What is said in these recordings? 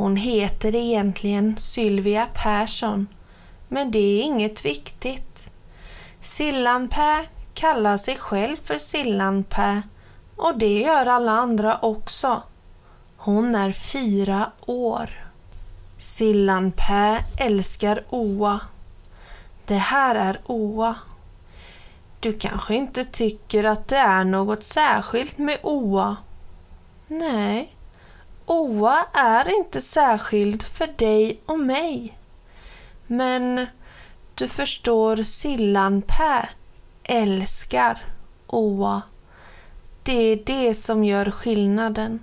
Hon heter egentligen Sylvia Persson, men det är inget viktigt. Sillanpää kallar sig själv för Sillanpää och det gör alla andra också. Hon är fyra år. Sillanpää älskar Oa. Det här är Oa. Du kanske inte tycker att det är något särskilt med Oa? Nej, Oa är inte särskild för dig och mig. Men du förstår Sillanpää älskar Oa. Det är det som gör skillnaden.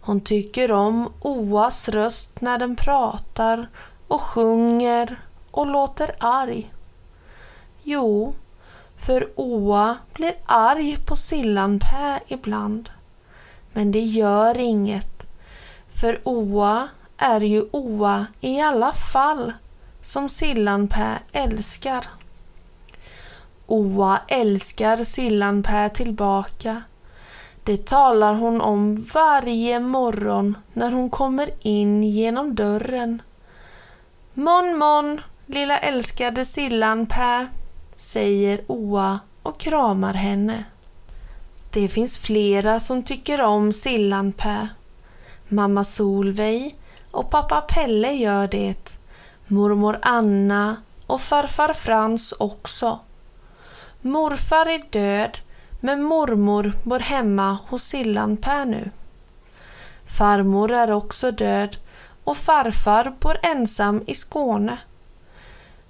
Hon tycker om Oas röst när den pratar och sjunger och låter arg. Jo, för Oa blir arg på Sillanpää ibland. Men det gör inget, för Oa är ju Oa i alla fall, som Sillanpää älskar. Oa älskar Sillanpää tillbaka. Det talar hon om varje morgon när hon kommer in genom dörren. Mon mon, lilla älskade Sillanpää, säger Oa och kramar henne. Det finns flera som tycker om Sillanpää. Mamma Solveig och pappa Pelle gör det. Mormor Anna och farfar Frans också. Morfar är död men mormor bor hemma hos Sillanpää nu. Farmor är också död och farfar bor ensam i Skåne.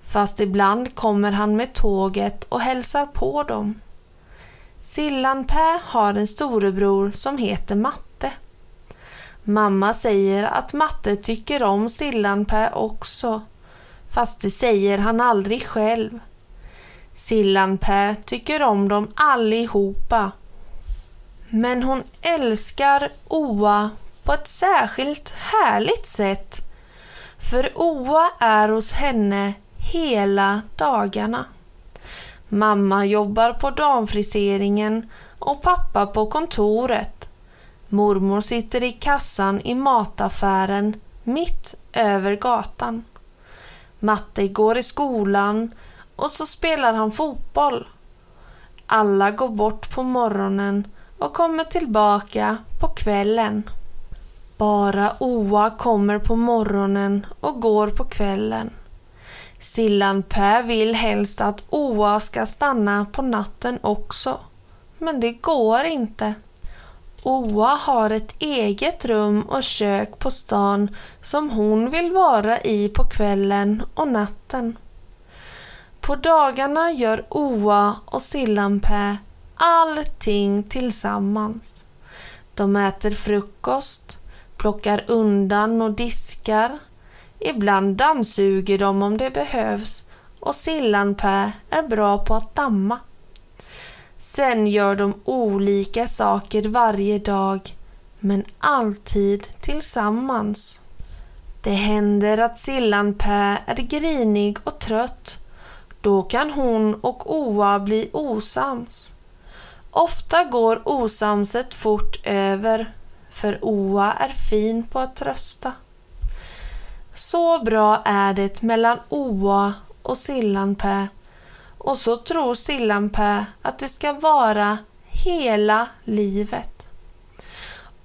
Fast ibland kommer han med tåget och hälsar på dem. Sillanpää har en storebror som heter Matte. Mamma säger att Matte tycker om Sillanpää också, fast det säger han aldrig själv. Sillanpää tycker om dem allihopa. Men hon älskar Oa på ett särskilt härligt sätt. För Oa är hos henne hela dagarna. Mamma jobbar på damfriseringen och pappa på kontoret. Mormor sitter i kassan i mataffären mitt över gatan. Matte går i skolan och så spelar han fotboll. Alla går bort på morgonen och kommer tillbaka på kvällen. Bara Oa kommer på morgonen och går på kvällen. Sillanpää vill helst att Oa ska stanna på natten också. Men det går inte. Oa har ett eget rum och kök på stan som hon vill vara i på kvällen och natten. På dagarna gör Oa och Sillanpää allting tillsammans. De äter frukost, plockar undan och diskar. Ibland dammsuger de om det behövs och Sillanpää är bra på att damma. Sen gör de olika saker varje dag, men alltid tillsammans. Det händer att Sillanpää är grinig och trött. Då kan hon och Oa bli osams. Ofta går osamset fort över, för Oa är fin på att trösta. Så bra är det mellan Oa och Sillanpää och så tror Sillanpää att det ska vara hela livet.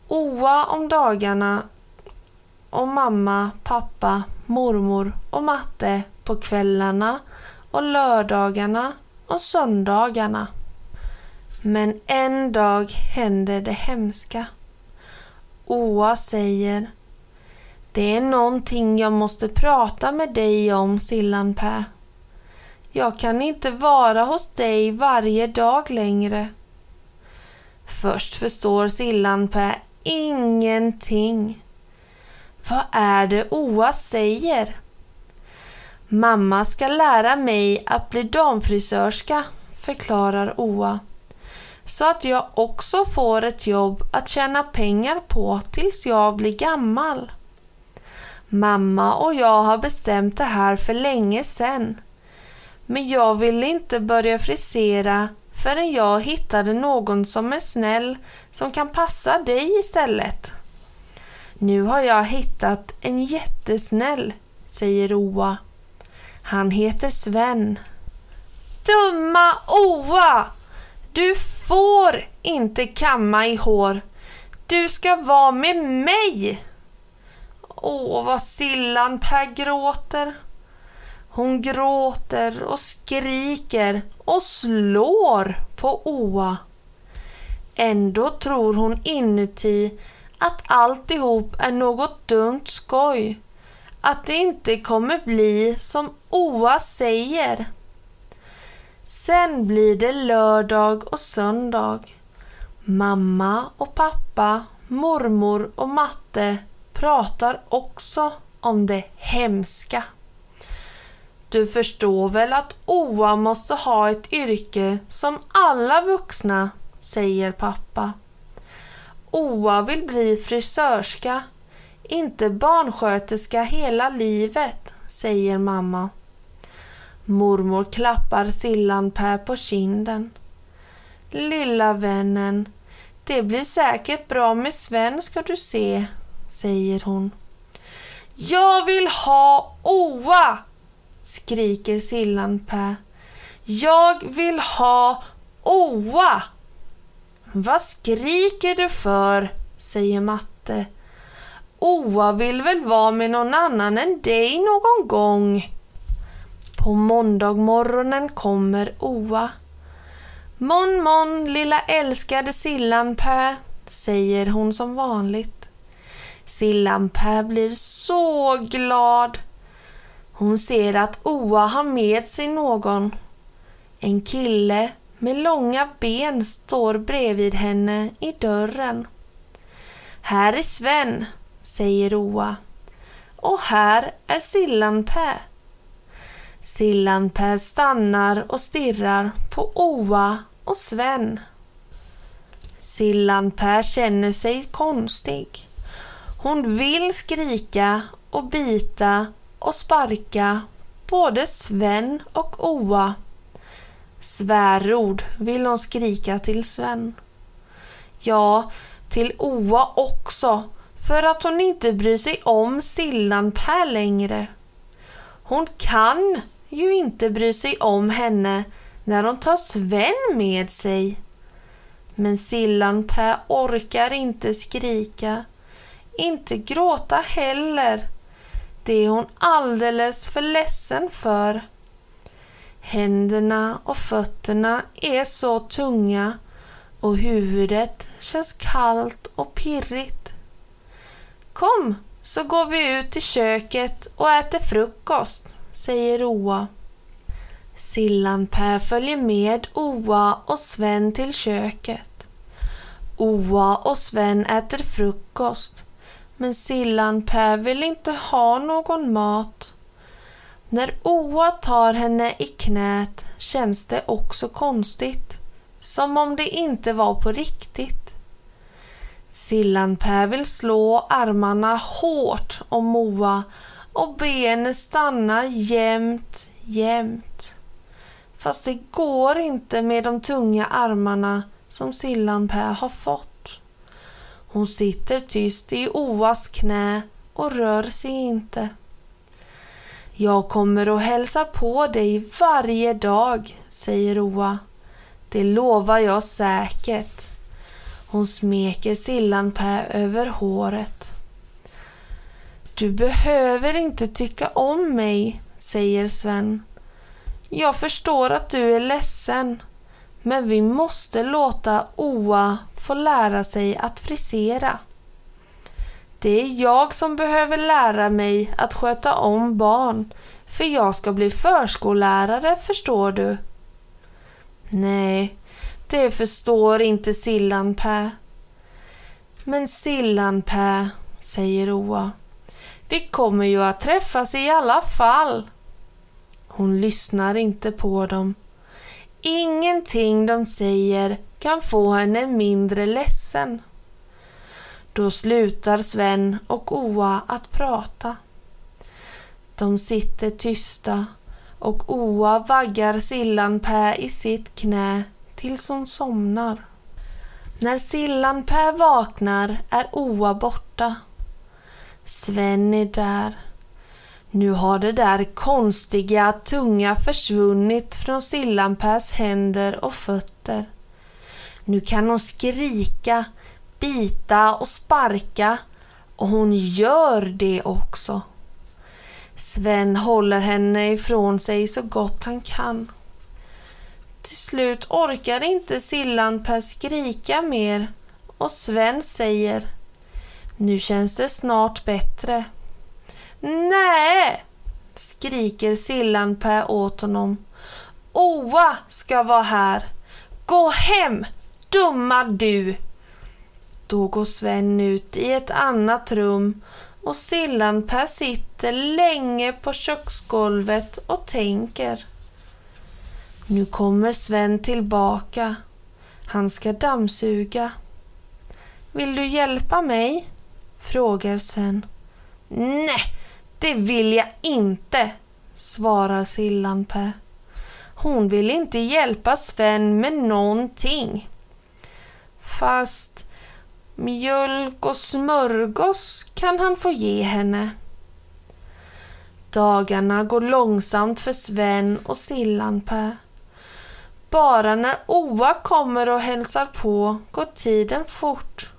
Oa om dagarna och mamma, pappa, mormor och matte på kvällarna och lördagarna och söndagarna. Men en dag händer det hemska. Oa säger Det är någonting jag måste prata med dig om, Sillanpää. Jag kan inte vara hos dig varje dag längre. Först förstår Sillanpää ingenting. Vad är det Oa säger? Mamma ska lära mig att bli damfrisörska, förklarar Oa. Så att jag också får ett jobb att tjäna pengar på tills jag blir gammal. Mamma och jag har bestämt det här för länge sedan. Men jag ville inte börja frisera förrän jag hittade någon som är snäll som kan passa dig istället. Nu har jag hittat en jättesnäll, säger Oa. Han heter Sven. Dumma Oa! Du får inte kamma i hår. Du ska vara med mig! Åh, vad Sillan Per gråter. Hon gråter och skriker och slår på Oa. Ändå tror hon inuti att alltihop är något dumt skoj. Att det inte kommer bli som Oa säger. Sen blir det lördag och söndag. Mamma och pappa, mormor och matte pratar också om det hemska. Du förstår väl att Oa måste ha ett yrke som alla vuxna, säger pappa. Oa vill bli frisörska, inte barnsköterska hela livet, säger mamma. Mormor klappar Sillan-Per på kinden. Lilla vännen, det blir säkert bra med Sven ska du se, säger hon. Jag vill ha Oa! Skriker Sillan-Per. Jag vill ha Oa! Vad skriker du för? säger matte. Oa vill väl vara med någon annan än dig någon gång? På måndagmorgonen kommer Oa. Mon mon lilla älskade Sillan-Per, säger hon som vanligt. Sillan-Per blir så glad. Hon ser att Oa har med sig någon. En kille med långa ben står bredvid henne i dörren. Här är Sven, säger Oa. Och här är Sillanpä. Sillanpä stannar och stirrar på Oa och Sven. Sillanpä känner sig konstig. Hon vill skrika och bita och sparka både Sven och Oa. Svärord vill hon skrika till Sven. Ja, till Oa också, för att hon inte bryr sig om Sillan-Per längre. Hon kan ju inte bry sig om henne när hon tar Sven med sig. Men Sillan-Per orkar inte skrika, inte gråta heller. Det är hon alldeles för ledsen för. Händerna och fötterna är så tunga och huvudet känns kallt och pirrigt. Kom, så går vi ut i köket och äter frukost, säger Oa. Sillan-Per följer med Oa och Sven till köket. Oa och Sven äter frukost, men Sillan-Per vill inte ha någon mat. När Oa tar henne i knät känns det också konstigt, som om det inte var på riktigt. Sillan-Per vill slå armarna hårt om Moa och be henne stanna jämt, jämt. Fast det går inte med de tunga armarna som Sillan-Per har fått. Hon sitter tyst i Oas knä och rör sig inte. Jag kommer och hälsar på dig varje dag, säger Oa. Det lovar jag säkert. Hon smeker Sillanpää över håret. Du behöver inte tycka om mig, säger Sven. Jag förstår att du är ledsen, men vi måste låta Oa få lära sig att frisera. Det är jag som behöver lära mig att sköta om barn, för jag ska bli förskollärare, förstår du. Nej, det förstår inte Sillan-Pä. Men Sillan-Pä, säger Oa. Vi kommer ju att träffas i alla fall. Hon lyssnar inte på dem. Ingenting de säger kan få henne mindre ledsen. Då slutar Sven och Oa att prata. De sitter tysta och Oa vaggar Sillanpää i sitt knä tills hon somnar. När Sillanpää vaknar är Oa borta. Sven är där. Nu har det där konstiga tunga försvunnit från Sillanpäs händer och fötter. Nu kan hon skrika, bita och sparka och hon gör det också. Sven håller henne ifrån sig så gott han kan. Till slut orkar inte Sillanpää skrika mer och Sven säger Nu känns det snart bättre. Nej! skriker Sillanpää åt honom. Oa ska vara här. Gå hem, dumma du! Då går Sven ut i ett annat rum och Sillanpää sitter länge på köksgolvet och tänker. Nu kommer Sven tillbaka. Han ska dammsuga. Vill du hjälpa mig? frågar Sven. Nej, det vill jag inte, svarar Sillanpää. Hon vill inte hjälpa Sven med någonting. Fast mjölk och smörgås kan han få ge henne. Dagarna går långsamt för Sven och Sillanpää. Bara när Oa kommer och hälsar på går tiden fort.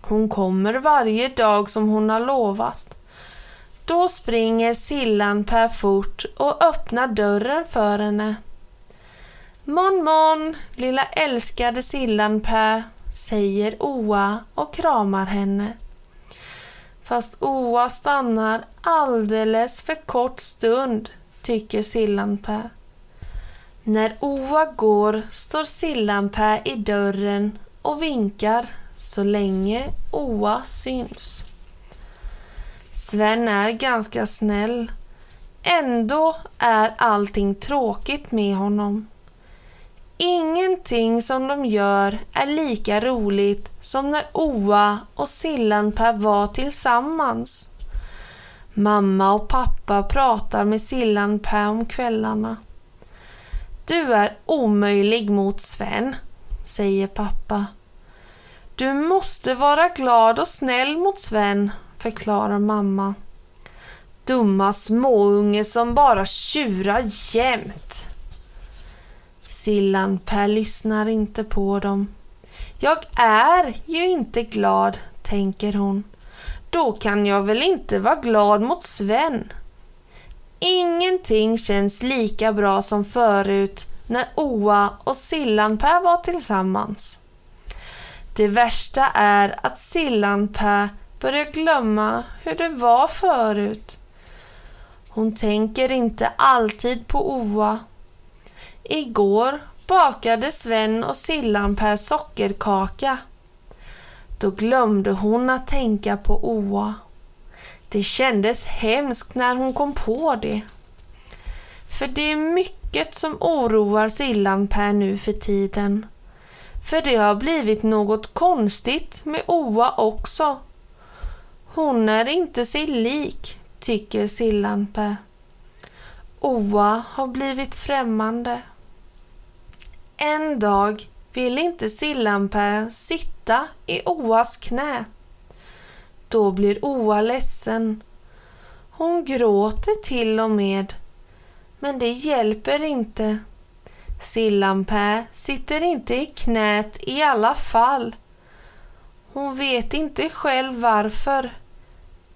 Hon kommer varje dag som hon har lovat. Då springer Sillanpää fort och öppnar dörren för henne. Mon mon, lilla älskade Sillanpää, säger Oa och kramar henne. Fast Oa stannar alldeles för kort stund, tycker Sillanpää. När Oa går står Sillanpää i dörren och vinkar så länge Oa syns. Sven är ganska snäll. Ändå är allting tråkigt med honom. Ingenting som de gör är lika roligt som när Oa och Sillanpää var tillsammans. Mamma och pappa pratar med Sillanpää om kvällarna. Du är omöjlig mot Sven, säger pappa. Du måste vara glad och snäll mot Sven, förklarar mamma. Dumma småunge som bara tjurar jämt. Sillanpää lyssnar inte på dem. Jag är ju inte glad, tänker hon. Då kan jag väl inte vara glad mot Sven. Ingenting känns lika bra som förut när Oa och Sillanpää var tillsammans. Det värsta är att Sillanpää börjar glömma hur det var förut. Hon tänker inte alltid på Oa. Igår bakade Sven och Sillan Per sockerkaka. Då glömde hon att tänka på Oa. Det kändes hemskt när hon kom på det. För det är mycket som oroar Sillan Per nu för tiden. För det har blivit något konstigt med Oa också. Hon är inte sig lik, tycker Sillanpää. Oa har blivit främmande. En dag vill inte Sillanpää sitta i Oas knä. Då blir Oa ledsen. Hon gråter till och med. Men det hjälper inte. Sillanpää sitter inte i knät i alla fall. Hon vet inte själv varför.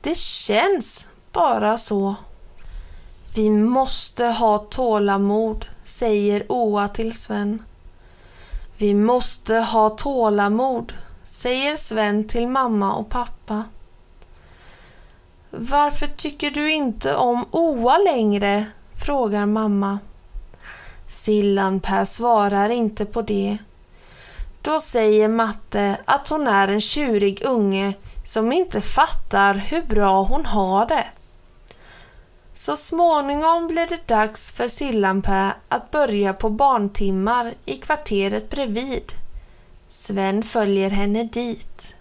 Det känns bara så. Vi måste ha tålamod, säger Oa till Sven. Vi måste ha tålamod, säger Sven till mamma och pappa. Varför tycker du inte om Oa längre? frågar mamma. Sillanpää svarar inte på det. Då säger matte att hon är en tjurig unge som inte fattar hur bra hon har det. Så småningom blir det dags för Sillanpää att börja på barntimmar i kvarteret bredvid. Sven följer henne dit.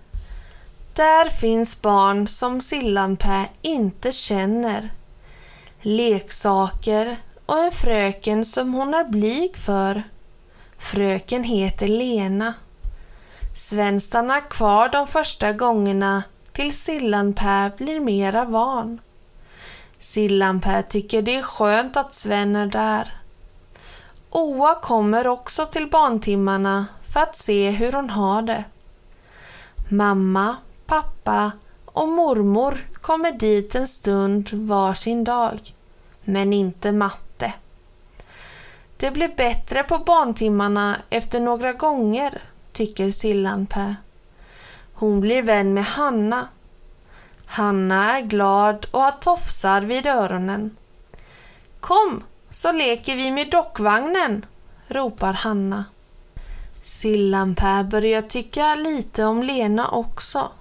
Där finns barn som Sillanpää inte känner. Leksaker och en fröken som hon är blyg för. Fröken heter Lena. Sven stannar kvar de första gångerna tills Sillanpää blir mera van. Sillanpää tycker det är skönt att Sven är där. Oa kommer också till barntimmarna för att se hur hon har det. Mamma, pappa och mormor kommer dit en stund var sin dag. Men inte matte. Det blir bättre på barntimmarna efter några gånger, tycker Sillanpää. Hon blir vän med Hanna. Hanna är glad och har tofsar vid öronen. Kom, så leker vi med dockvagnen, ropar Hanna. Sillanpää börjar tycka lite om Lena också.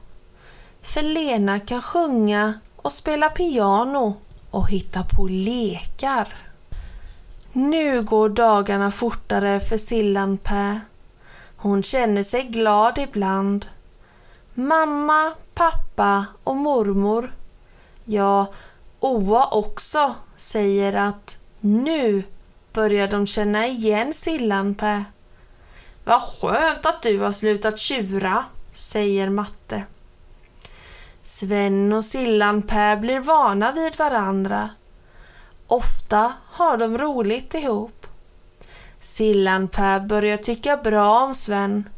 För Lena kan sjunga och spela piano och hitta på lekar. Nu går dagarna fortare för Sillanpää. Hon känner sig glad ibland. Mamma, pappa och mormor, ja, Oa också, säger att nu börjar de känna igen Sillanpää. Vad skönt att du har slutat tjura, säger Matte. Sven och Sillanpää blir vana vid varandra. Ofta har de roligt ihop. Sillanpää börjar tycka bra om Sven.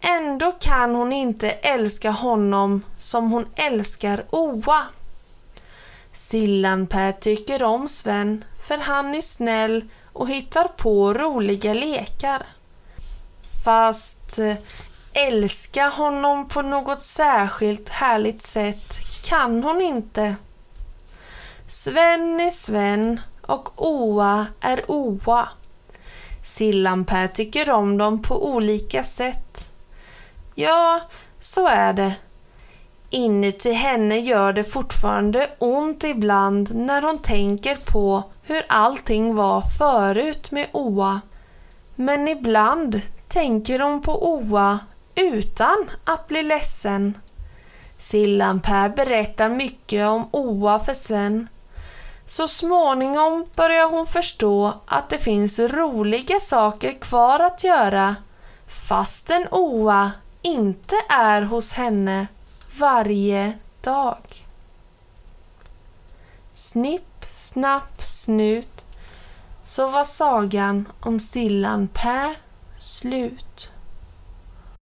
Ändå kan hon inte älska honom som hon älskar Oa. Sillanpää tycker om Sven för han är snäll och hittar på roliga lekar. Fast eh, älska honom på något särskilt härligt sätt kan hon inte. Sven är Sven och Oa är Oa. Sillanpää tycker om dem på olika sätt. Ja, så är det. Inuti henne gör det fortfarande ont ibland när hon tänker på hur allting var förut med Oa. Men ibland tänker hon på Oa utan att bli ledsen. Sillanpää berättar mycket om Oa för Sven. Så småningom börjar hon förstå att det finns roliga saker kvar att göra fastän Oa inte är hos henne varje dag. Snipp, snapp, snut så var sagan om Sillan Pä slut.